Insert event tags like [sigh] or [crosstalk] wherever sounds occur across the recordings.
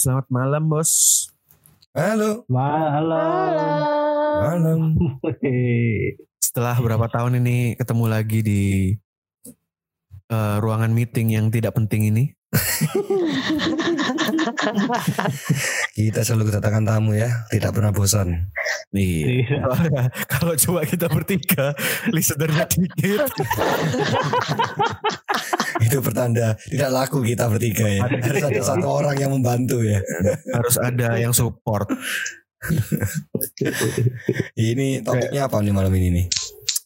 selamat malam bos. Halo, Malam. malam. Setelah berapa tahun ini ketemu lagi di eh, ruangan meeting yang tidak penting ini. [laughs] [laughs] Kita selalu kedatangan tamu ya, tidak pernah bosan. Nih, Iya. [laughs] kalau coba kita bertiga, [laughs] listenernya dikit. Itu pertanda tidak laku kita bertiga ya. Harus ada satu orang yang membantu ya. Harus ada yang support. Ini topiknya apa nih malam ini nih?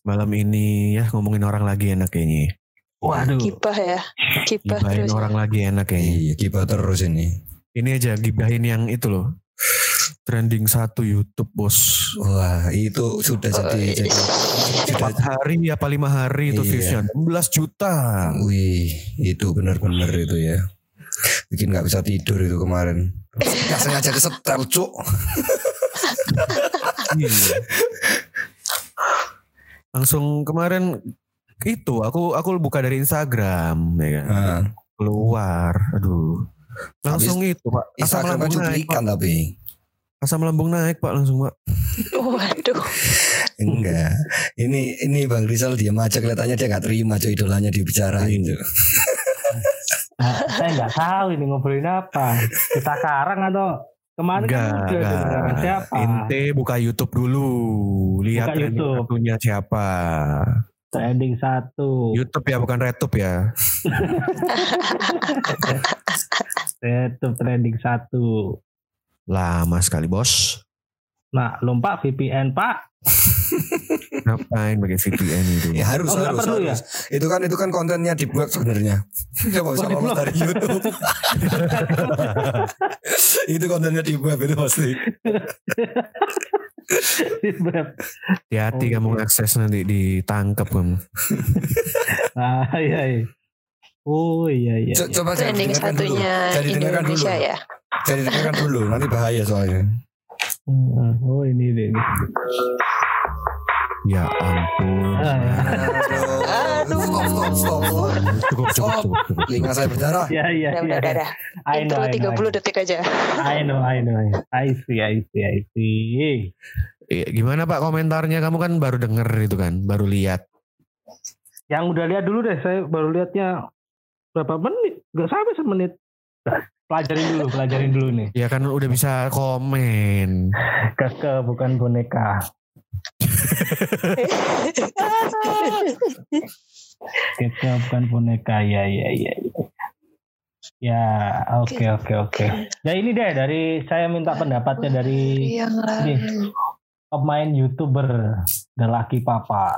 Malam ini ya ngomongin orang lagi enak kayaknya. Waduh. Kipah ya. Kipah Gibahin terus. ya. orang lagi enak kayaknya. Iya, gibah terus ini. Ini aja gibahin yang itu loh. Trending satu YouTube bos. Wah, itu sudah jadi jadi sudah Empat hari apa lima hari itu Iya. viewsnya 16 juta. Wih, itu benar-benar itu ya. Bikin nggak bisa tidur itu kemarin. Gak sengaja kesetel, cuk. Iya. Langsung kemarin itu aku aku buka dari Instagram ya kan. Nah, Keluar. Aduh. Langsung itu, Pak. Asam Instagram lambung naik, Pak. tapi. Asam lambung naik, Pak, langsung, Pak. Waduh. Enggak. Ini ini Bang Rizal diam aja kelihatannya dia nggak terima cuy idolanya dibicarain tuh. Nah, saya nggak tahu ini ngobrolin apa. Kita karang atau kemarin Enggak, kan udah enggak. siapa? Ente buka YouTube dulu. Lihat Buka YouTube. satunya siapa. Trending satu. YouTube ya, bukan RedTube ya. [laughs] Itu trending satu. Lama sekali, Bos. Nah, lompat VPN Pak. [laughs] Ngapain pakai VPN itu? Ya harus Oh, harus, perlu ya? harus. Itu kan itu kan kontennya dibuat sebenarnya. [laughs] Coba bisa Oh, di-blok. dari YouTube. itu kontennya di web itu pasti. [laughs] Hati-hati Oh, kamu iya. ngakses nanti ditangkap kamu. [laughs] ah, iya, iya. Oh iya iya. Co- iya. Coba jadi Trending dengarkan dulu. satunya Jadi dengarkan dulu. Indonesia ya. Jadi dengarkan dulu, nanti bahaya soalnya. Hmm, Oh ini deh. ini. Ya ampun. Ah, ya. Aduh, stop, stop, stop. Cukup, cukup, cukup. cukup. Telinga saya berdarah. Ya iya Udah, iya. udah, udah, udah. I know, Intro I know, 30 detik aja. I know, I know, I know. I see, I see, I see. Iya, Gimana Pak komentarnya? Kamu kan baru denger itu kan, baru lihat. Yang udah lihat dulu deh, saya baru lihatnya berapa menit? Gak sampai semenit. Nah, Pelajarin dulu, pelajarin dulu nih. Ya kan udah bisa komen. Keke bukan boneka. Keke bukan boneka. Ya, ya, ya. ya. Ya, oke, oke, oke. Nah ini deh dari saya minta pendapatnya dari yang lalu. pemain youtuber The Lucky Papa.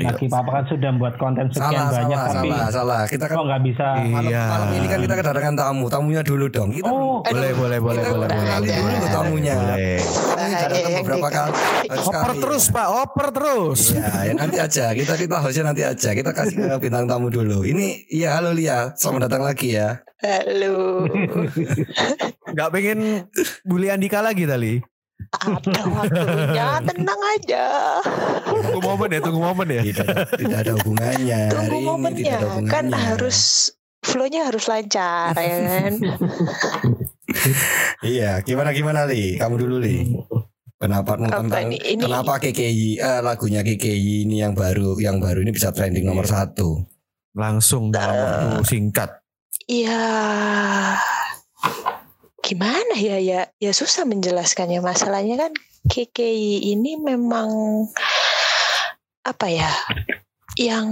Iya. Lucky Papa kan sudah membuat konten sekian Salah, banyak salah, tapi salah, salah. Kita kan kok nggak bisa malam, Iya. malam ini kan kita kedatangan tamu. Tamunya dulu dong. Kita Oh, Boleh, boleh, boleh, Kita boleh, udah boleh. kali boleh. dulu tamunya. Boleh. Kami sudah datang beberapa kali. Oper terus Pak, oper terus. Ya, ya nanti aja. Kita kita harusnya nanti aja. Kita kasih ke bintang tamu dulu. Ini iya halo Lia. Selamat datang lagi ya. Halo. Gak pengen bully Andika lagi tadi. Ada waktunya, [laughs] tenang aja. Tunggu momen ya, tunggu momen ya. Tidak, tidak ada hubungannya. Tunggu Hari ini tidak momennya. ada hubungannya. Kan harus flow-nya harus lancar ya kan. [laughs] Iya, gimana gimana Li? Kamu dulu Li. Pendapat Apa tentang ini? Ini kenapa KKI eh, lagunya KKI ini yang baru yang baru ini bisa trending nomor Iya. satu. Langsung dalam waktu singkat. Iya. Gimana ya ya ya susah menjelaskannya masalahnya kan KKI ini memang apa ya yang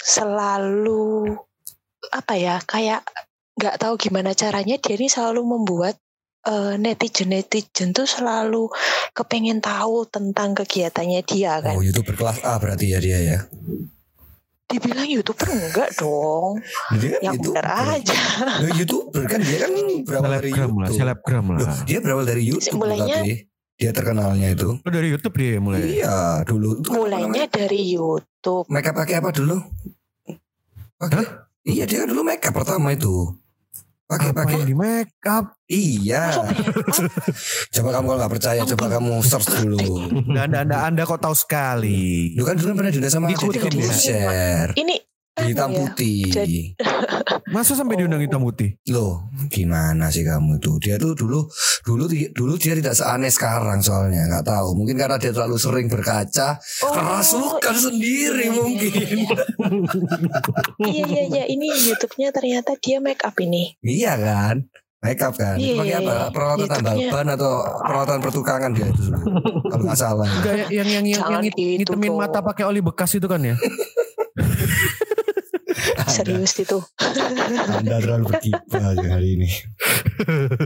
selalu apa ya kayak nggak tahu gimana caranya dia ini selalu membuat netizen netizen tuh selalu kepengen tahu tentang kegiatannya dia kan Oh, youtuber kelas A berarti ya dia ya. Dibilang youtuber enggak dong Dia kan yang YouTuber. benar aja Loh, YouTuber kan dia kan berawal dari Selebgram lah, YouTube. selebgram Loh, lah. dia berawal dari YouTube Mulainya- tapi dia terkenalnya itu. Oh, dari YouTube dia mulai. Iya, dulu itu kan mulainya dari YouTube Make up pakai apa dulu? Pakai. Iya, dia kan dulu make up pertama itu. Pakai Apa pakai. yang di make up? Iya. [laughs] coba kamu kalau nggak percaya, coba kamu search dulu. Anda, anda, anda kok tahu sekali? Lu kan dulu kan pernah diundang sama Deddy dia. Corbuzier. ini Hitam anu ya, putih. jadi- [laughs] Masa sampai diundang hitam putih? Loh, gimana sih kamu tuh? Dia tuh dulu dulu dulu dia tidak seaneh sekarang soalnya nggak tahu. Mungkin karena dia terlalu sering berkaca, Oh, kerasukan sendiri iya, iya, mungkin. Iya iya iya ini YouTube-nya ternyata dia make up ini. iya kan? Makeup kan? Iya, Pakai iya, apa? iya. Perawatan tambal YouTube-nya. ban atau perawatan pertukangan dia itu. Kalau nggak salah. Enggak yang yang yang, yang, Jangan ngitemin dong. mata pakai oli bekas itu kan ya? [laughs] Serius itu. Anda terlalu berkibar hari ini.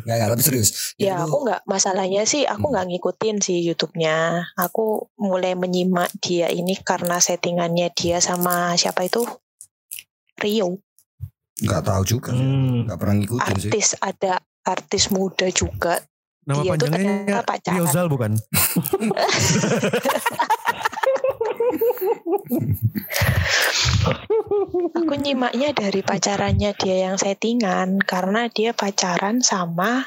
Nggak, nggak, tapi serius. Ya aku nggak masalahnya sih aku Hmm. nggak ngikutin sih YouTube-nya. Aku mulai menyimak dia ini karena settingannya dia sama siapa itu Rio nggak tahu juga. Hmm. Nggak pernah ngikutin sih. artis ada artis muda juga Nama Dia tuh ternyata pacaran. Riozal bukan? [laughs] aku nyimaknya dari pacarannya dia yang settingan karena dia pacaran sama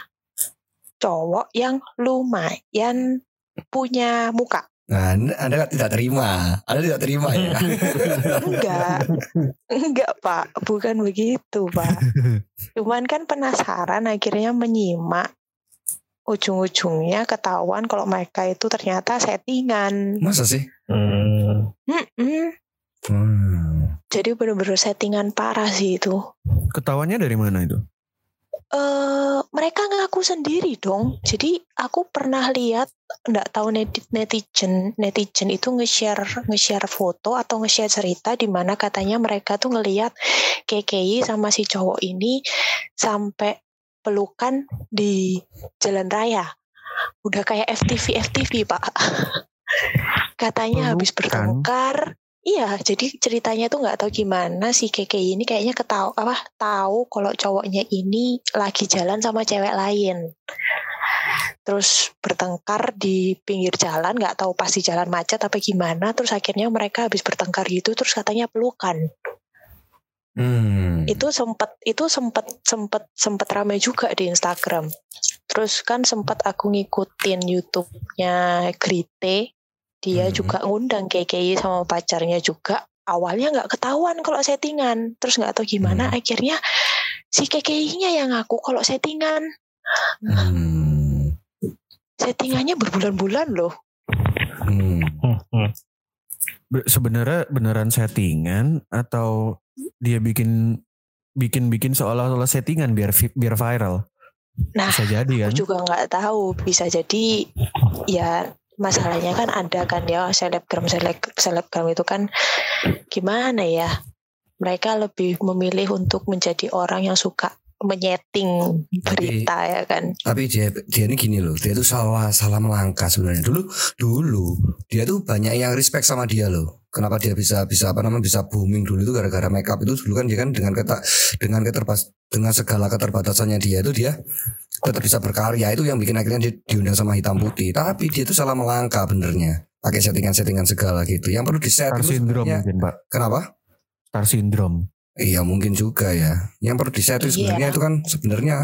cowok yang lumayan punya muka Nah, Anda tidak terima. Anda tidak terima ya. enggak enggak pak bukan begitu pak [laughs] cuman kan penasaran akhirnya menyimak ujung-ujungnya ketahuan kalau mereka itu ternyata settingan Masa sih? Hmm. Mm-mm. Hmm. jadi bener-bener settingan parah sih itu Ketawanya dari mana itu? eh mereka ngaku sendiri dong. Jadi aku pernah lihat nggak tahu net- netizen netizen itu nge-share nge-share foto atau nge-share cerita di mana katanya mereka tuh ngelihat KKI sama si cowok ini sampai pelukan di jalan raya. Udah kayak FTV FTV, Pak. [laughs] katanya habis Pelukan? bertengkar Iya, jadi ceritanya tuh nggak tahu gimana si KKI ini kayaknya ketahu apa tahu kalau cowoknya ini lagi jalan sama cewek lain. Terus bertengkar di pinggir jalan, nggak tahu pasti jalan macet apa gimana. Terus akhirnya mereka habis bertengkar gitu, terus katanya pelukan. Hmm. Itu sempet itu sempet sempet sempet ramai juga di Instagram. Terus kan sempet aku ngikutin YouTube-nya Grite. Dia Hmm. juga ngundang KKI sama pacarnya juga. Awalnya nggak ketahuan kalau settingan. Terus nggak tahu gimana Hmm. akhirnya si KKI-nya yang ngaku kalau settingan. Hmm. Settingannya berbulan-bulan loh. Hmm. Hmm. Hmm. Be- Sebenarnya beneran settingan atau dia bikin bikin bikin seolah-olah settingan biar biar viral? Nah, Bisa jadi kan? aku juga nggak tahu. Bisa jadi ya masalahnya kan ada kan ya selebgram seleb selebgram itu kan gimana ya? Mereka lebih memilih untuk menjadi orang yang suka menyeting berita ya kan. Tapi dia dia ini gini loh, dia tuh salah salah melangkah sebenarnya. Dulu dulu dia tuh banyak yang respect sama dia loh. Kenapa dia bisa bisa apa namanya bisa booming dulu itu gara-gara makeup itu dulu kan dia kan dengan kata dengan keterbas dengan segala keterbatasannya dia itu dia tetap bisa berkarya itu yang bikin akhirnya dia diundang sama hitam putih. Tapi dia tuh salah melangkah benernya. Pakai settingan-settingan segala gitu. Yang perlu di set Star itu sebenarnya- mungkin pak. Kenapa? Star syndrome. Iya mungkin juga ya. Yang perlu di setting Iya. sebenarnya itu kan sebenarnya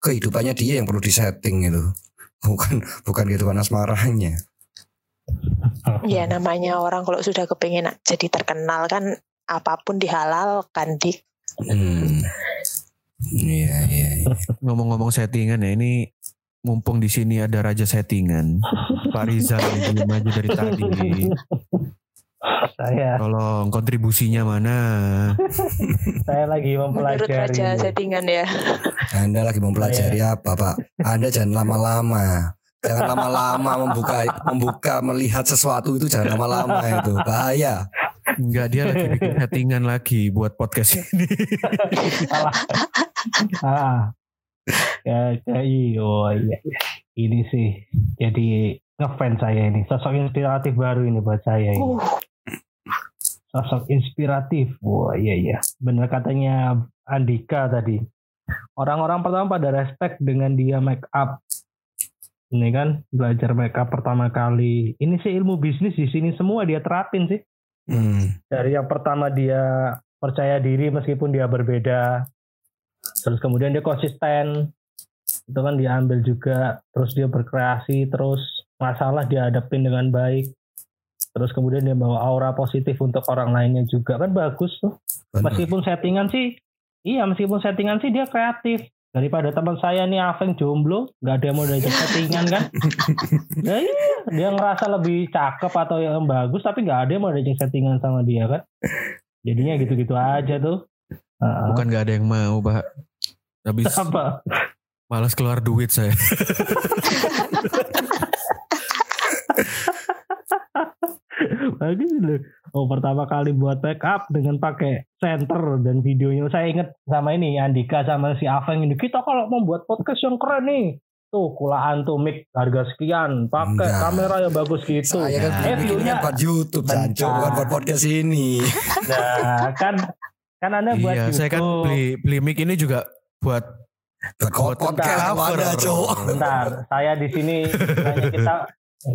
kehidupannya dia yang perlu disetting itu. Bukan bukan kehidupan asmaranya. Ya namanya orang kalau sudah kepingin jadi terkenal kan apa pun dihalalkan di Hmm. Iya iya. iya. Ngomong-ngomong settingan ya ini mumpung di sini ada raja settingan. Pak Rizal yang diem aja dari tadi. Saya Tolong kontribusinya mana? saya lagi menurut mempelajari. raja settingan ya. Anda lagi mempelajari apa Pak? Anda jangan lama-lama. Jangan lama-lama membuka membuka melihat sesuatu itu jangan lama-lama itu. Bahaya. Enggak dia lagi bikin settingan lagi buat podcast ini. [laughs] ah ya jadi oh iya iya. ini sih jadi ngefans saya ini. Sosok inspiratif baru ini buat saya ini. Uh, sosok inspiratif. Wah iya iya. Bener katanya Andika tadi. Orang-orang pertama pada respect dengan dia make up ini kan belajar up pertama kali. Ini sih ilmu bisnis di sini semua dia terapin sih. Hmm. dari yang pertama dia percaya diri meskipun dia berbeda. Terus kemudian dia konsisten. Itu kan diambil juga. Terus dia berkreasi terus. Masalah dia hadapin dengan baik. Terus kemudian dia bawa aura positif untuk orang lainnya juga. Kan bagus tuh. Benar. meskipun settingan sih Iya meskipun settingan sih dia kreatif. Daripada teman saya nih Aveng jomblo, nggak ada yang mau diajak settingan kan? [laughs] ya iya, dia ngerasa lebih cakep atau yang bagus, tapi nggak ada yang mau diajak settingan sama dia kan? Jadinya gitu-gitu aja tuh. Uh, Bukan nggak ada yang mau, Pak. Habis apa? malas keluar duit saya. [laughs] Bagus loh. Oh pertama kali buat backup dengan pakai center dan videonya. Saya inget sama ini Andika sama si Aveng ini. Kita kalau membuat podcast yang keren nih. Tuh kulaan tuh mic harga sekian. Pakai Enggak. kamera yang bagus gitu. Saya kan eh view-nya. buat YouTube, Sancho, bukan buat podcast ini. [laughs] Nah kan kan anda buat iya, YouTube. saya kan beli beli mic ini juga buat Buat podcast ada, Cok. Bentar, saya di sini [laughs] kita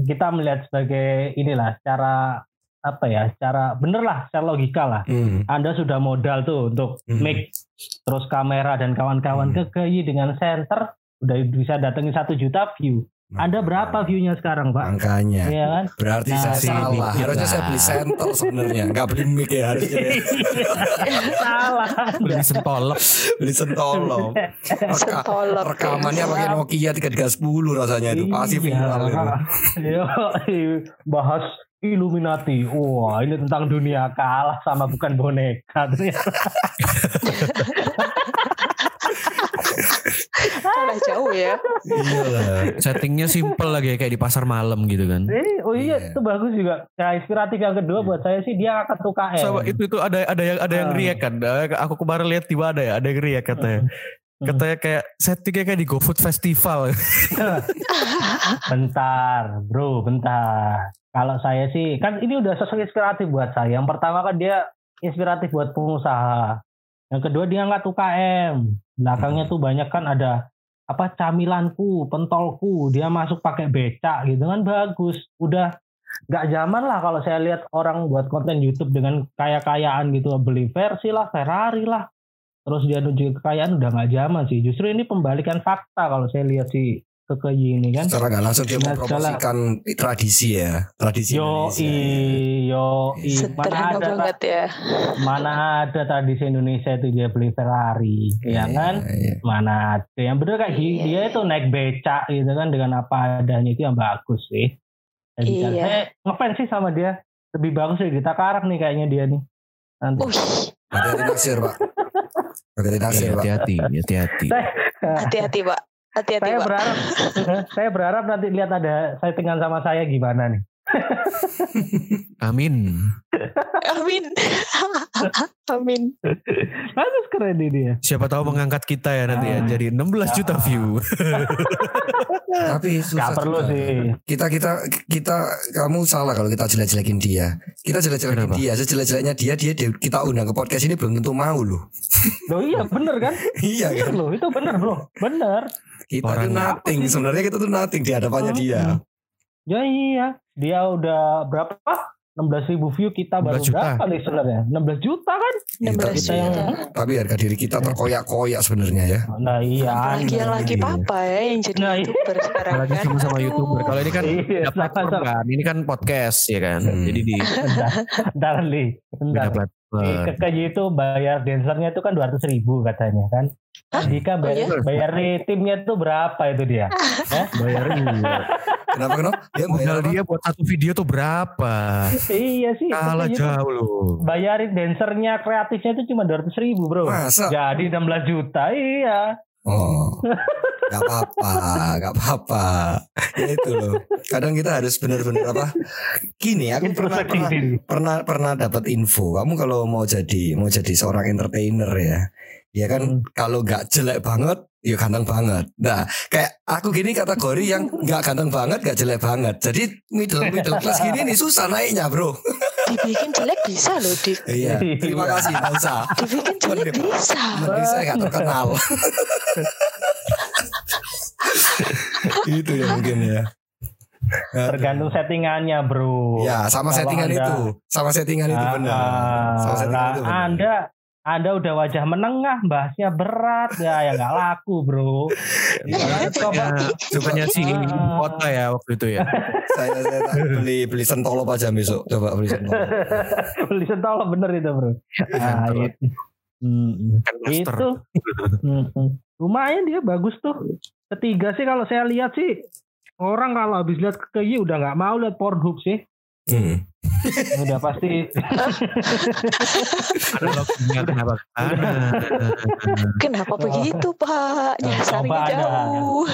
kita melihat sebagai inilah cara apa ya, cara bener lah, secara logika lah. Hmm. Anda sudah modal tuh untuk Hmm. mic, terus kamera dan kawan-kawan Hmm. ke KI dengan center udah bisa datengin satu juta view. Anda berapa view-nya sekarang, Pak? Angkanya. Iya kan? Berarti Nah, saya sih salah. Harusnya saya beli center sebenarnya. Nggak beli mic ya harusnya. ya. Salah. beli sentolop. beli sentolong. Reka- Sentolop. rekamannya pakai Nokia 3310 rasanya itu. Pasti viral itu. Iya, bahas Illuminati. Wah, ini tentang dunia kalah sama bukan boneka. [laughs] Ternyata. Kalah jauh ya. Iya lah. Settingnya simple lagi kayak di pasar malam gitu kan. Eh, oh iya, Iya. itu bagus juga. Nah, inspiratif yang kedua buat saya sih dia angkat UKM. Sama itu itu ada ada yang ada yang Ah. riak kan. Eh, Aku kemarin lihat di mana ya, ada yang riak katanya. Hmm. Katanya kayak settingnya kayak di GoFood Festival. [laughs] Bentar, bro, bentar. Kalau saya sih, kan ini udah sosok inspiratif buat saya. Yang pertama kan dia inspiratif buat pengusaha. Yang kedua dia angkat UKM. Belakangnya tuh banyak kan ada apa camilanku, pentolku. Dia masuk pakai becak gitu kan bagus. Udah nggak zaman lah kalau saya lihat orang buat konten YouTube dengan kaya-kayaan gitu beli versi lah, Ferrari lah. Terus dia nunjukin kekayaan udah nggak zaman sih. Justru ini pembalikan fakta kalau saya lihat si Kekeyi ini kan. Secara nggak langsung dia Nah, mempromosikan tradisi ya. Tradisi Yo Indonesia. i, yo i. Mana ada, banget ya. mana ada tradisi Indonesia itu dia beli Ferrari, ya kan? Iya. Mana ada. Yang bener kayak Iya. dia itu naik becak gitu kan dengan apa adanya itu yang bagus sih. Jadi kan Iya. saya ngefans sih sama dia. Lebih bagus sih kita karak nih kayaknya dia nih. Nanti. Wih, Hati-hati naksir, Pak. Iya, Pak. hati-hati, hati-hati. hati-hati pak. Hati-hati saya pak. berharap [laughs] saya berharap nanti lihat ada settingan sama saya gimana nih. [laughs] Amin. Amin. [laughs] Amin. Bagus keren ini dia. Siapa tahu mengangkat kita ya nanti ya Ah. jadi 16 juta view. [laughs] Tapi susah Gak perlu juga. sih. Kita kita kita kamu salah kalau kita jelek-jelekin dia. Kita jelek-jelekin Kenapa? dia, sejelek-jeleknya dia, dia dia kita undang ke podcast ini belum tentu mau loh. Loh iya bener kan? iya Bener kan? loh, itu bener bro. Bener. Kita Orang tuh nothing, sebenarnya kita tuh nothing di hadapannya Hmm. dia. Ya iya. Dia udah berapa? 16 ribu view kita baru 16 juta. berapa nih sebenarnya? 16 juta kan? 16 Kita yang juta. Tapi harga diri kita terkoyak-koyak sebenarnya ya. Nah iya. Apalagi yang lagi papa ya yang jadi Nah, iya. youtuber sekarang Apalagi kan. sama-sama Aduh. youtuber. Kalau ini kan Iya, platform kan. Ini kan podcast ya kan. Hmm. Jadi di Bentar, li. beda Bentar. Di platform. Kekeji itu bayar dancernya itu kan 200 ribu katanya kan. Hah? Jika Oh, bayar, iya? bayar di timnya itu berapa itu dia? [laughs] Bayar iya. Kenapa kenapa? Dia bayar Modal dia buat satu video tuh berapa? iya sih. Kalah jauh loh. Bayarin dancernya kreatifnya itu cuma 200 ribu bro. Masa? Jadi 16 juta iya. Oh, [laughs] gak apa-apa, gak apa-apa. Ya itu loh. Kadang kita harus benar-benar apa? Gini, aku pernah pernah pernah pernah dapat info. Kamu kalau mau jadi mau jadi seorang entertainer ya, dia kan Hmm. kalau nggak jelek banget, ya ganteng banget. Nah, kayak aku gini kategori yang nggak ganteng banget, nggak jelek banget. Jadi middle middle [laughs] class gini nih susah naiknya, bro. [laughs] Dibikin jelek bisa loh. Di, Iya. Terima kasih, nggak usah. dibikin jelek bisa. Saya nggak terkenal. [laughs] itu ya mungkin ya. Tergantung settingannya bro. Ya, sama Kalau settingan Anda- itu. Sama settingan itu benar. Sama ah, settingan lah, itu benar. Anda Anda udah wajah menengah, bahasnya berat ya, ya nggak laku bro. Iya, Coba Bukannya si ibu kota ya waktu itu ya. [laughs] saya saya tak beli beli sentolop aja besok. Coba beli sentolop. [laughs] beli sentol bener itu bro. Ah, Sentol. itu. Hmm. Itu. Lumayan dia bagus tuh. Ketiga sih kalau saya lihat sih orang kalau habis lihat ke KY udah nggak mau lihat Pornhub sih. Hmm. Udah pasti kenapa ke [laughs] sana? Kenapa begitu Pak? Nyasarnya coba ada. jauh.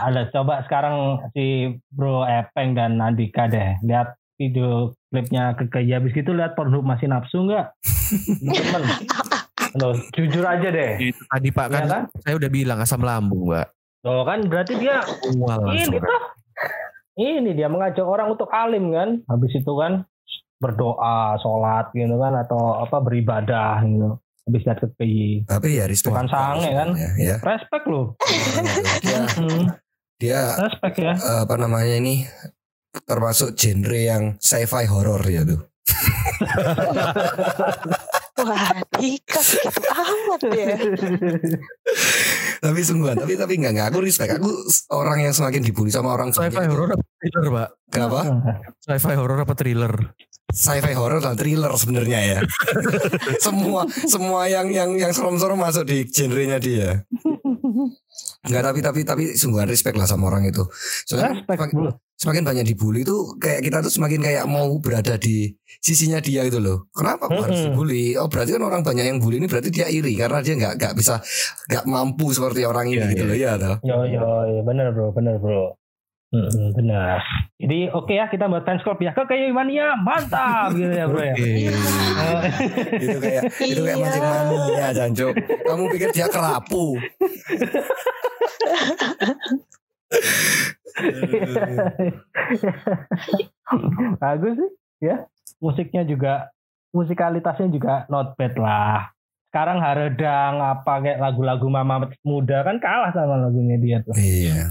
ada coba sekarang si Bro Epeng dan Andika deh lihat video klipnya ke KY habis gitu lihat Pornhub masih nafsu nggak? Temen. Loh, jujur aja deh. Itu tadi Pak kan, Iya kan? saya udah bilang asam lambung, Mbak. Loh kan berarti dia ini tuh ini dia mengajak orang untuk alim kan habis itu kan berdoa sholat gitu kan atau apa beribadah gitu habis lihat ke KY Tapi ya respect. Bukan sange, kan? Ya, ya. respect loh Dia, Hmm, dia respect ya apa namanya ini termasuk genre yang sci-fi horror ya tuh. [laughs] Wah, Dika begitu amat ya. tapi sungguhan, tapi tapi enggak enggak aku respect. Aku orang yang semakin dibully sama orang Sci-fi horror apa thriller, Pak? Kenapa? Sci-fi horror apa thriller? Sci-fi horror dan thriller sebenarnya ya. [laughs] semua semua yang yang yang serem-serem masuk di genrenya dia. Enggak tapi tapi tapi sungguhan respect lah sama orang itu. Soalnya respect bro semakin banyak dibully itu kayak kita tuh semakin kayak mau berada di sisinya dia gitu loh. Kenapa aku harus Mm-mm. dibully? Oh berarti kan orang banyak yang bully ini berarti dia iri karena dia nggak nggak bisa nggak mampu seperti orang ini Iya, gitu iya. loh ya toh. yo yo yo bener bro bener bro Hmm, benar. Jadi oke ya kita buat fans club ya ke KY Mania mantap gitu ya bro ya. Oke. [laughs] itu kayak itu kayak Iya. mancing mania Janjo. Kamu pikir dia kerapu? [laughs] Bagus sih ya. Musiknya juga musikalitasnya juga not bad lah. Sekarang Haredang apa kayak lagu-lagu Mama Muda kan kalah sama lagunya dia tuh. Iya.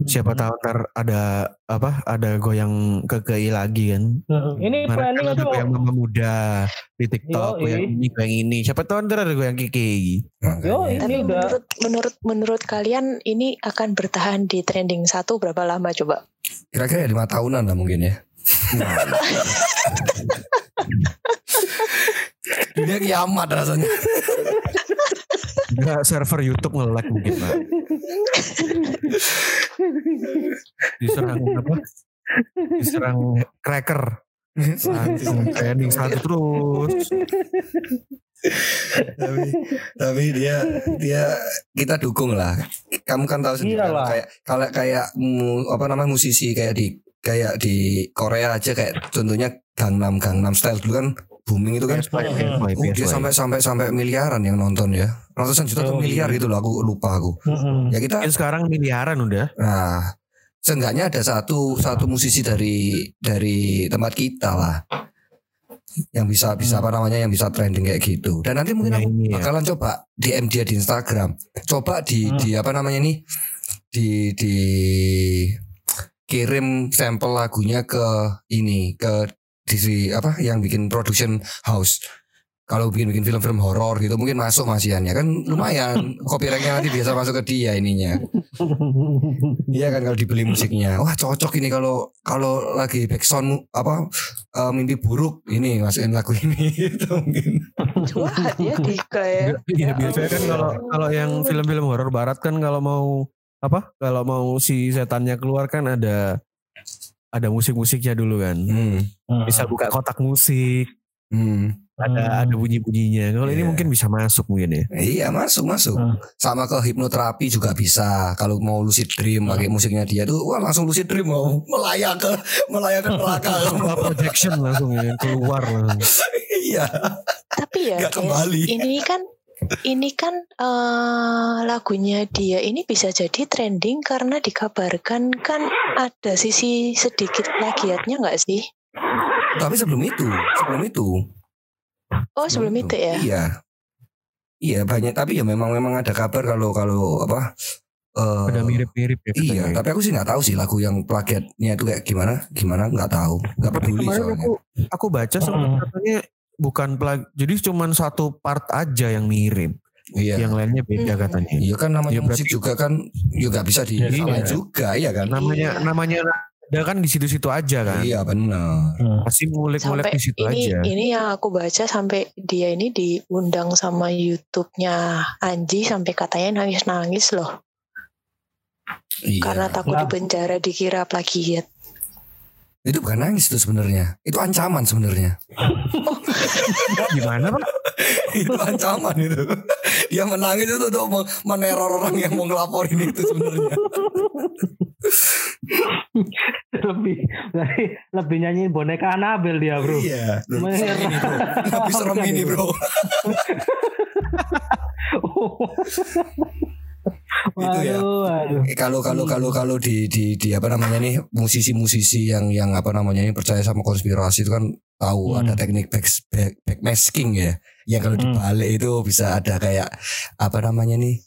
Siapa tahu ntar ada apa? Ada goyang ke KI lagi kan? Hmm, Ini Kemarin planning kan itu ada goyang mama muda di TikTok, goyang ini, goyang ini. Siapa tahu ntar ada goyang Kiki. Yo. Tapi ini udah menurut menurut menurut kalian ini akan bertahan di trending satu berapa lama coba? Kira-kira lima tahunan lah mungkin ya. [laughs] Dunia kiamat rasanya. [laughs] Enggak server YouTube nge-lag mungkin pak. Diserang apa? Diserang cracker. Langsung trending satu terus. tapi tapi dia dia kita dukung lah. Kamu kan tahu sendiri kayak kalau kayak mu- apa namanya musisi kayak di kayak di Korea aja kayak contohnya Gangnam Gangnam Style dulu kan booming itu kan. Hmm. Oh, dia sampai sampai sampai miliaran yang nonton ya. Ratusan juta atau Oh, miliar iya. gitu loh aku lupa aku. Ya kita sekarang miliaran udah. Nah, seenggaknya ada satu satu musisi dari dari tempat kita lah yang bisa bisa apa namanya yang bisa trending kayak gitu. Dan nanti mungkin Nah, aku ini ya. bakalan coba DM dia di Instagram. Coba di Hmm. di apa namanya ini di di kirim sampel lagunya ke ini ke di apa yang bikin production house. Kalau bikin bikin film-film horor gitu mungkin masuk masiannya kan lumayan [laughs] copyrightnya nanti biasa masuk ke dia ininya. [laughs] Iya kan kalau dibeli musiknya. Wah cocok ini kalau kalau lagi backsound apa eh, mimpi buruk ini masukin lagu ini [laughs] itu mungkin. Wah, ya Dika ya. Iya Ya biasanya kan kalau kalau yang film-film horor barat kan kalau mau apa? Kalau mau si setannya keluar kan ada ada musik-musiknya dulu kan. Hmm. Bisa buka kotak musik, Hmm. ada ada bunyi-bunyinya. Kalau ini Iya. mungkin bisa masuk mungkin ya. Iya masuk masuk. Hmm. Sama ke hipnoterapi juga bisa. Kalau mau lucid dream pakai musiknya dia tuh wah langsung lucid dream mau melayang ke melayang ke neraka. [laughs] Projection langsung ya keluar langsung. iya. Tapi ya guys, kembali. ini kan ini kan eh, lagunya dia ini bisa jadi trending karena dikabarkan kan ada sisi sedikit plagiatnya nggak sih? Tapi sebelum itu, sebelum itu. Oh sebelum itu ya? Iya. Iya banyak tapi ya memang memang ada kabar kalau kalau apa eh, Ada mirip-mirip ya. Iya, tapi aku sih nggak tahu sih lagu yang plagiatnya itu kayak gimana, gimana nggak tahu, nggak peduli soalnya. aku aku baca sempat Hmm. katanya bukan plag jadi cuma satu part aja yang mirip. Iya, Yang lainnya beda Hmm. katanya. iya kan namanya Ya, musik juga kan, juga bisa di Iya. juga, iya kan? Namanya Iya. namanya ada kan di situ-situ aja kan. Iya benar. Hmm. Pasti ngulik-ngulik di situ ini aja. ini yang aku baca sampai dia ini diundang sama YouTube-nya Anji sampai katanya nangis nangis loh Iya. karena takut Kenapa? dipenjara dikira plagiat Itu bukan nangis itu sebenarnya. Itu ancaman sebenarnya. [laughs] Gimana pak? itu ancaman itu. Dia menangis itu untuk men- meneror orang yang mau ngelaporin itu sebenarnya. lebih lebih nyanyi boneka Anabel dia bro. Iya. Tapi serem ini bro. Itu [laughs] ya. [laughs] Waduh, waduh. Eh, Kalau kalau kalau kalau di di di apa namanya nih musisi-musisi yang yang apa namanya ini percaya sama konspirasi itu kan tahu Hmm. ada teknik back, back backmasking ya. Yang kalau Hmm. dibalik itu bisa ada kayak apa namanya nih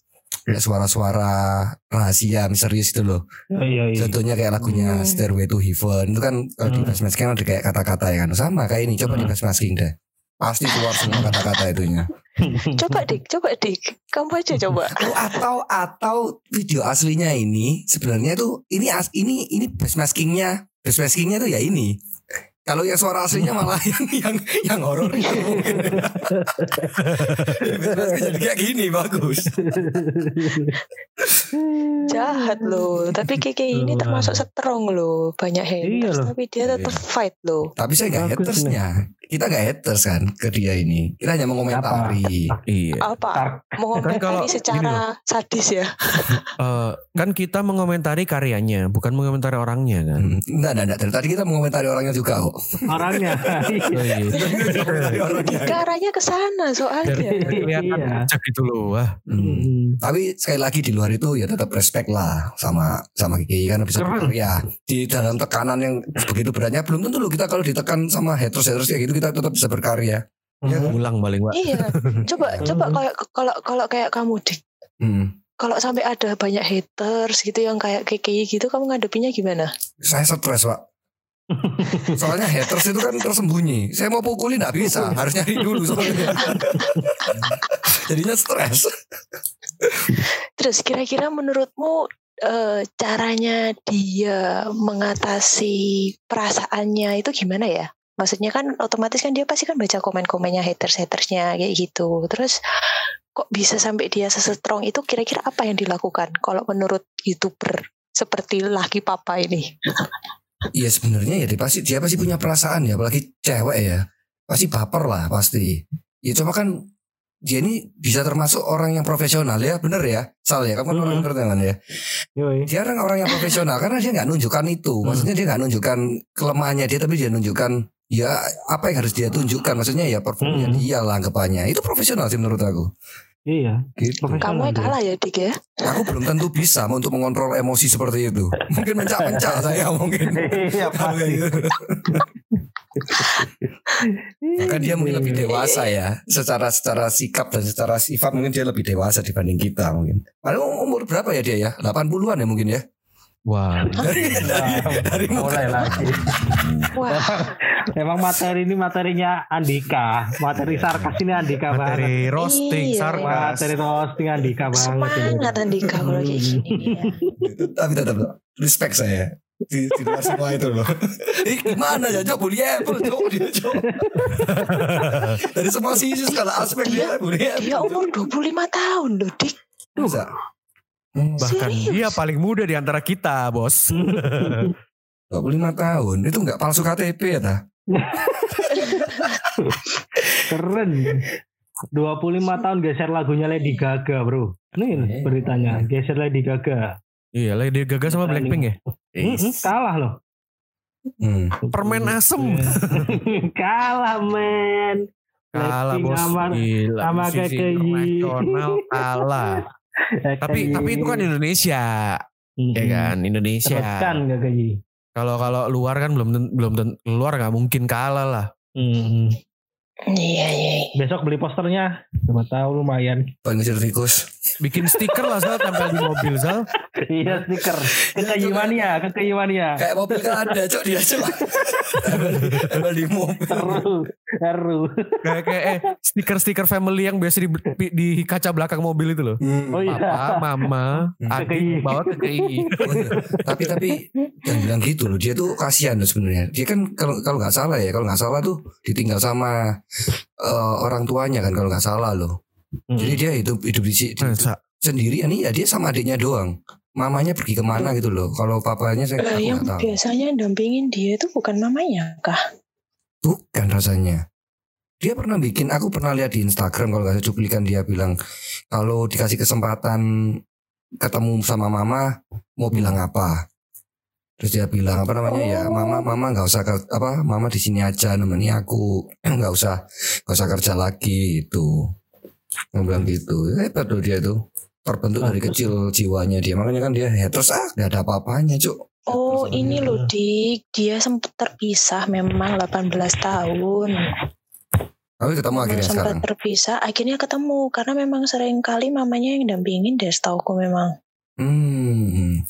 suara-suara rahasia misterius itu loh. Oh, iya, iya. Contohnya kayak lagunya Hmm. Stairway to Heaven itu kan kalau di Hmm. backmasking ada kayak kata-kata ya kan sama kayak ini coba di Hmm. backmasking deh. Pasti keluar semua kata-kata itunya. [laughs] coba dik. Coba dik. Kamu aja coba. Oh, atau atau video aslinya ini sebenarnya tuh ini as, ini ini base maskingnya base maskingnya tuh ya ini. Kalau yang suara aslinya [laughs] malah yang yang yang horor itu mungkin. [laughs] Base maskingnya jadi kayak gini bagus. Jahat loh. Tapi Keke ini termasuk strong loh. Banyak haters loh. tapi dia tetap fight loh. Tapi saya nggak hatersnya kita nggak haters kan ke dia ini kita hanya mengomentari Iya. apa mengomentari kalau- secara sadis ya [laughs] Eh, kan kita mengomentari karyanya, bukan mengomentari orangnya kan. Hmm, enggak, enggak, enggak. Dari tadi kita mengomentari orangnya juga kok. Orangnya. [laughs] Iya. Orangnya. ke arahnya ke sana soalnya Biar kelihatan Iya. cek gitu loh. Wah, Hmm. Hmm. Tapi sekali lagi di luar itu ya tetap respect lah sama sama Kiki kan bisa berkarya di dalam tekanan yang begitu beratnya belum tentu loh kita kalau ditekan sama haters haters kayak gitu kita tetap bisa berkarya. Ya. Hmm. ulang paling pak. iya [laughs] coba coba kayak kalau kalau kayak kamu dik Hmm. kalau sampai ada banyak haters gitu yang kayak KKI gitu kamu ngadepinnya gimana Saya stres pak. [laughs] Soalnya haters itu kan tersembunyi. Saya mau pukulin nggak bisa, harus nyari dulu soalnya. [laughs] Jadinya stres. terus kira-kira menurutmu eh, caranya dia mengatasi perasaannya itu gimana ya maksudnya kan otomatis kan dia pasti kan baca komen-komennya haters-hatersnya kayak gitu terus kok bisa sampai dia sesetrong itu kira-kira apa yang dilakukan kalau menurut youtuber seperti laki papa ini Iya sebenarnya ya dia pasti dia pasti punya perasaan ya, apalagi cewek ya. Pasti baper lah pasti. Ya cuma kan dia ini bisa termasuk orang yang profesional ya, bener ya? Sal ya, kamu kan orang Hmm. pertengahan ya. Yoi. Dia orang orang yang profesional karena dia nggak nunjukkan itu. Maksudnya dia nggak nunjukkan kelemahannya dia, tapi dia nunjukkan ya apa yang harus dia tunjukkan. Maksudnya ya performnya Hmm. dia lah anggapannya. Itu profesional sih menurut aku. Iya. Gitu. Profesional kamu yang kalah ya dik ya Aku belum tentu bisa untuk mengontrol emosi seperti itu. Mungkin mencak-mencak [laughs] saya mungkin. Iya pasti. [laughs] Kan dia mungkin lebih dewasa ya, secara secara sikap dan secara sifat mungkin dia lebih dewasa dibanding kita mungkin. Padahal umur berapa ya dia ya? 80-an ya mungkin ya. Wah, Dari dari, dari Mulai lagi. wah Emang materi ini materinya Andika. Materi sarkas ini Andika banget. materi roasting, Iya, sarkas. Materi roasting Andika banget. ini. semangat Andika kalau kayak gini ya. tapi tetap respect saya. Di, di luar semua itu loh. [laughs] Ih, gimana ya Cok? Bully Apple Cok dia. Dari semua sisi segala aspek dia bully Apple. dia umur 25 tahun loh dik Bisa. Hmm, Bahkan Serius? dia paling muda di antara kita, bos. [laughs] 25 tahun itu nggak palsu KTP ya ta? [laughs] Keren. 25 tahun geser lagunya Lady Gaga, Bro. Nih Eh. beritanya, geser Lady Gaga. Iya, Lady Gaga sama Blackpink ya. Mm-mm, kalah loh. Hmm. Permen asem. [laughs] kalah, men. Kalah bos. sama- Gila. sama kalah. Tapi tapi itu kan Indonesia, ya kan Indonesia. Kan. Kalau kalau luar kan belum belum luar nggak mungkin kalah lah. Iya iya iya. Besok beli posternya. Coba tahu lumayan. Buat ngejar tikus. Bikin stiker lah Zal tempel di mobil Zal. iya stiker. Kekayuannya, kekayuannya. Kayak mobil kan ada cok dia cok. Tempel di mobil. Seru, seru. Kayak kayak eh, stiker-stiker family yang biasa di, di kaca belakang mobil itu loh. Hmm. Oh iya. Papa, mama, Hmm. adik KKI. bawa ke KI. Oh, iya. tapi tapi jangan bilang gitu loh dia tuh kasihan loh sebenarnya dia kan kalau kalau nggak salah ya kalau nggak salah tuh ditinggal sama eh, orang tuanya kan kalau nggak salah loh Hmm. jadi dia hidup hidup di, di- Masa? sendirian nih ya dia sama adiknya doang mamanya pergi ke mana gitu loh kalau papanya saya aku yang nggak tahu biasanya dampingin dia itu bukan mamanya kah? bukan rasanya dia pernah bikin aku pernah lihat di Instagram kalau nggak salah cuplikan dia bilang kalau dikasih kesempatan ketemu sama mama mau bilang apa terus dia bilang apa namanya ya mama mama nggak usah apa mama di sini aja nemeni aku. [clears throat] Nggak usah nggak usah kerja lagi itu bilang gitu. Hebat loh dia tuh terbentuk dari kecil jiwanya dia. Makanya kan dia haters ah nggak ada apa-apanya cuk. Oh Terus ini loh Dik, dia sempat terpisah memang 18 tahun. tapi ketemu Memang akhirnya sempat sekarang? terpisah, akhirnya ketemu karena memang sering kali mamanya yang dampingin deh setauku memang. hmm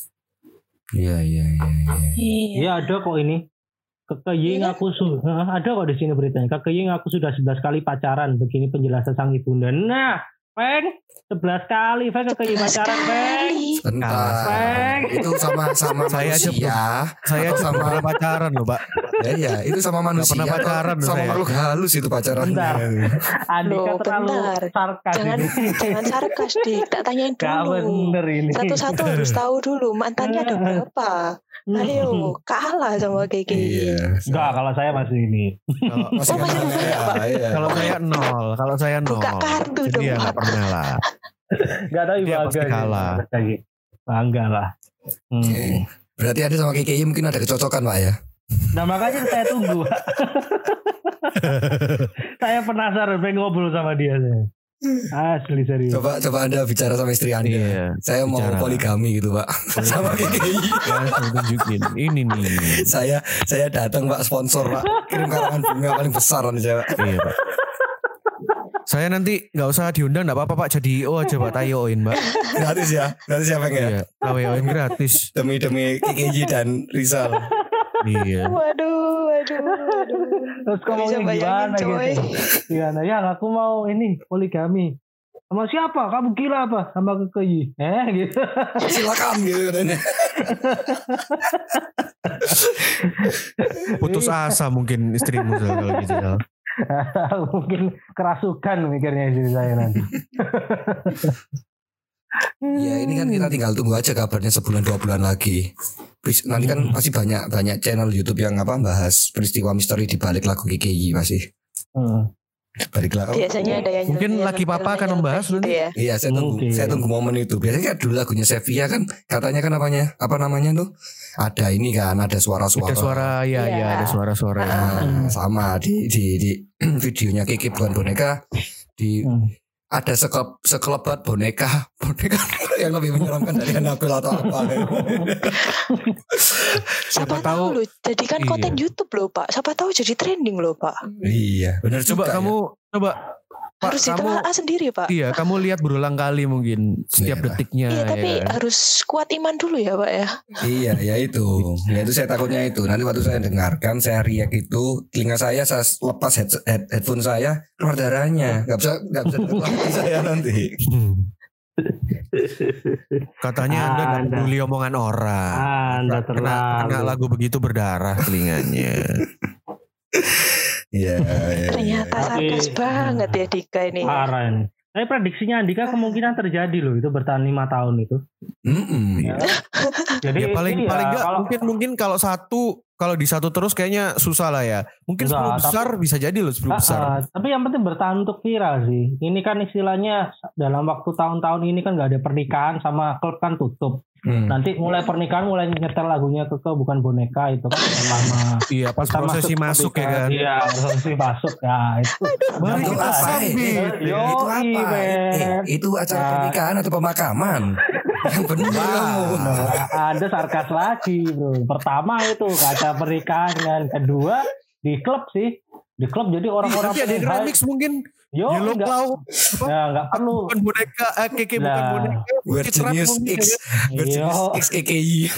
iya iya iya iya Iya. Iya ada kok ini. Kekeying Iya kan? aku sudah ada kok di sini beritanya. Kekeying aku sudah 11 kali pacaran. Begini penjelasan sang ibunda. Nah, Peng, 11 kali Peng kekeying pacaran, Peng. Sekali. Bentar. Peng. Itu sama sama Saya aja manusia. Saya Atau aja sama pernah pacaran loh pak. ya, ya, itu sama manusia. pernah pacaran sama saya. makhluk halus itu pacaran. Bentar. Andika Loh, terlalu bentar. sarkas Jangan ini. jangan sarkas Dik, tak tanyain Gak dulu. bener ini. Satu-satu harus tahu dulu mantannya ada [laughs] berapa. Ayo, kalah sama KKI. Iya. Enggak, kalau saya masih ini. Kalau Masih Oh, masih kenal banyak, ya, iya. kalau saya nol, kalau saya nol. Buka kartu Jadi dong, ya pernah lah. Enggak tahu Dia pasti kalah. Bangga lah. Hmm. Berarti ada sama KKI mungkin ada kecocokan Pak ya. Nah makanya saya tunggu. [laughs] saya penasaran pengen ngobrol sama dia saya. Asli serius. Coba coba Anda bicara sama istri Anda. Iya. Saya mau bicara. poligami gitu Pak. sama KKI. Ya, saya tunjukin. Ini nih. saya saya datang Pak sponsor Pak. Kirim karangan bunga paling besar nih saya. Pak. Iya pak. Saya nanti nggak usah diundang nggak apa-apa pak jadi oh aja pak tayoin pak. Gratis ya. Gratis ya Peng ya. Iya. Tayoin gratis. Demi demi KKI dan Rizal. Iya. [laughs] Waduh, waduh, waduh. Terus bayangin, gimana coy. gitu? Gimana ya? Aku mau ini poligami. Sama siapa? Kamu gila apa? Sama kekeyi. Eh gitu. [laughs] Silakan gitu katanya. Putus asa mungkin istrimu kalau gitu. Zal. [laughs] Mungkin kerasukan mikirnya istri saya nanti. Ya ini kan kita tinggal tunggu aja kabarnya sebulan dua bulan lagi. Nanti kan pasti banyak banyak channel YouTube yang apa bahas peristiwa misteri di balik lagu KKI pasti. Hmm. Balik lagu. Biasanya ada yang Mungkin laki papa akan membahas gitu nanti. ya. Iya saya tunggu Mungkin. saya tunggu momen itu. Biasanya kan dulu lagunya Sevilla kan katanya kan apanya apa namanya tuh ada ini kan ada suara-suara. Ada suara ya Iya. ya ada suara-suara. Nah, sama di di di [clears throat] videonya Kiki bukan boneka di Hmm. Ada sekelep, sekelebat boneka boneka [laughs] yang lebih menyeramkan dari Annabelle atau apa Siapa Siapa, tahu tahu- loh, jadikan Iya. konten YouTube loh Pak. Siapa tahu jadi trending loh Pak. iya benar Coba juga ya. kamu coba Pak Harus kamu ditelaah sendiri Pak. iya kamu lihat berulang kali mungkin setiap Iya. detiknya Iya tapi ya kan? harus kuat iman dulu ya Pak ya. Iya, ya itu. Ya itu saya takutnya itu. Nanti waktu saya dengarkan, saya riak itu, telinga saya saya lepas head, head- headphone saya keluar darahnya. Gak bisa gak bisa [laughs] saya nanti. Katanya anda nggak Anda. peduli omongan orang. Anda kena, kena terlalu. lagu begitu berdarah telinganya. [laughs] Iya, iya. Ternyata Tapi- sarkas banget ya Dika ini. Parah ini. Tapi prediksinya Andika kemungkinan terjadi loh itu bertahan lima tahun itu. Mm-mm. Jadi ya paling ini paling enggak kalau- mungkin mungkin kalau satu kalau di satu terus kayaknya susah lah ya. Mungkin Enggak, 10 besar bisa jadi loh 10 Ah, besar. ah, tapi yang penting bertahan untuk viral sih. Ini kan istilahnya dalam waktu tahun-tahun ini kan nggak ada pernikahan sama klub kan tutup. Hmm. Nanti mulai pernikahan mulai nyetel lagunya ke bukan boneka itu kan lama. Iya pas Kita prosesi masuk, ya kan. Iya, prosesi masuk ya itu. Mari Itu kita apa? sambit. Eh, Yo, itu apa? iya, Eh, itu acara Ya. pernikahan atau pemakaman? [laughs] Yang benar. Nah, ada sarkas lagi bro. Pertama itu kaca pernikahan. Kedua di klub sih. Di klub jadi orang-orang nanti ada yang pengen remix mungkin Yo, Yellow enggak, Claw. nah, enggak perlu. bukan boneka, eh, Keke bukan Lah. boneka. We're Citra Genius Bumi, X ya. We're Genius Yo. X KKI [laughs]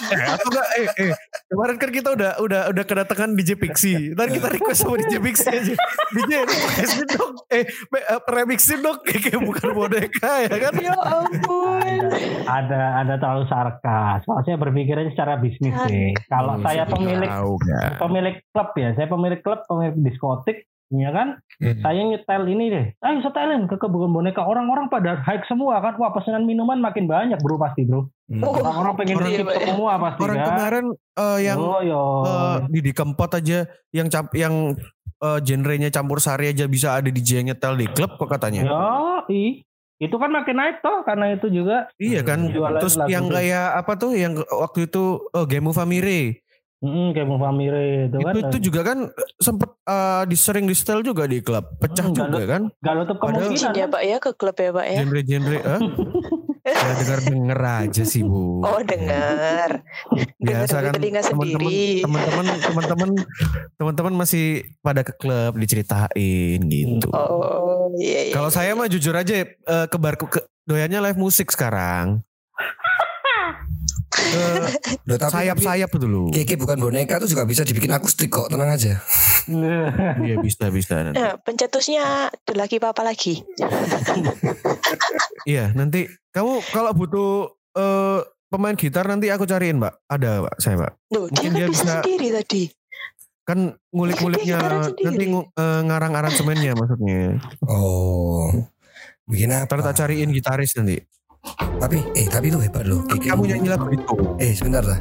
Eh, atau enggak, eh, eh, kemarin kan kita udah udah udah kedatangan DJ Pixie. Ntar kita request sama DJ Pixie aja. [laughs] DJ requestin dong. Eh, eh, remixin dong Keke bukan boneka ya kan? Ya ampun. ada ada terlalu sarkas. Kalau saya berpikirnya secara bisnis deh. Kalau saya pemilik kan. pemilik klub ya, saya pemilik klub, pemilik diskotik, ya kan? Hmm. Saya nyetel ini deh. Ayo setelin ke kebun boneka. Orang-orang pada hike semua kan. Wah pesanan minuman makin banyak bro pasti bro. Hmm. Oh, Orang-orang pengen Orang- iya, Pak, ya. semua pasti Orang kan. kemarin eh, yang oh, yo. eh, Didi Kempot aja yang camp yang eh, genrenya campur sari aja bisa ada DJ yang nyetel di klub kok katanya. Yo, i. Itu kan makin naik toh karena itu juga. Iya kan. Jualan Terus yang kayak apa tuh yang waktu itu oh, Game Famire. Mm kayak Famire itu kan. itu itu juga kan sempet eh, disering di setel juga di klub. Pecah Hmm, juga kan. Gak nutup Padahal- kemungkinan. Ya Pak ya ke klub ya Pak ya. Genre-genre eh? [laughs] ya dengar-denger aja sih Bu. Oh dengar. Biasa kan teman-teman sendiri. teman-teman teman-teman teman-teman masih pada ke klub diceritain gitu. Oh iya iya. Kalau saya mah jujur aja eh, ke bar ke, doyannya live musik sekarang. Eh, Loh, tapi- sayap-sayap dulu. Keke bukan boneka tuh juga bisa dibikin akustik kok tenang aja [laughs] Iya bisa bisa nanti. Nah, pencetusnya tuh lagi apa lagi? [laughs] Iya nanti kamu kalau butuh eh, pemain gitar nanti aku cariin mbak. Ada mbak saya mbak. Duh, dia Mungkin kan dia bisa bisa- sendiri tadi. Kan ngulik-nguliknya sendiri. nanti ngu- eh, ngarang aransemennya maksudnya. Oh Bikin apa Ntar tak cariin gitaris nanti. Tapi eh tapi itu hebat loh Kamu nyanyi lagu itu. Eh sebentar lah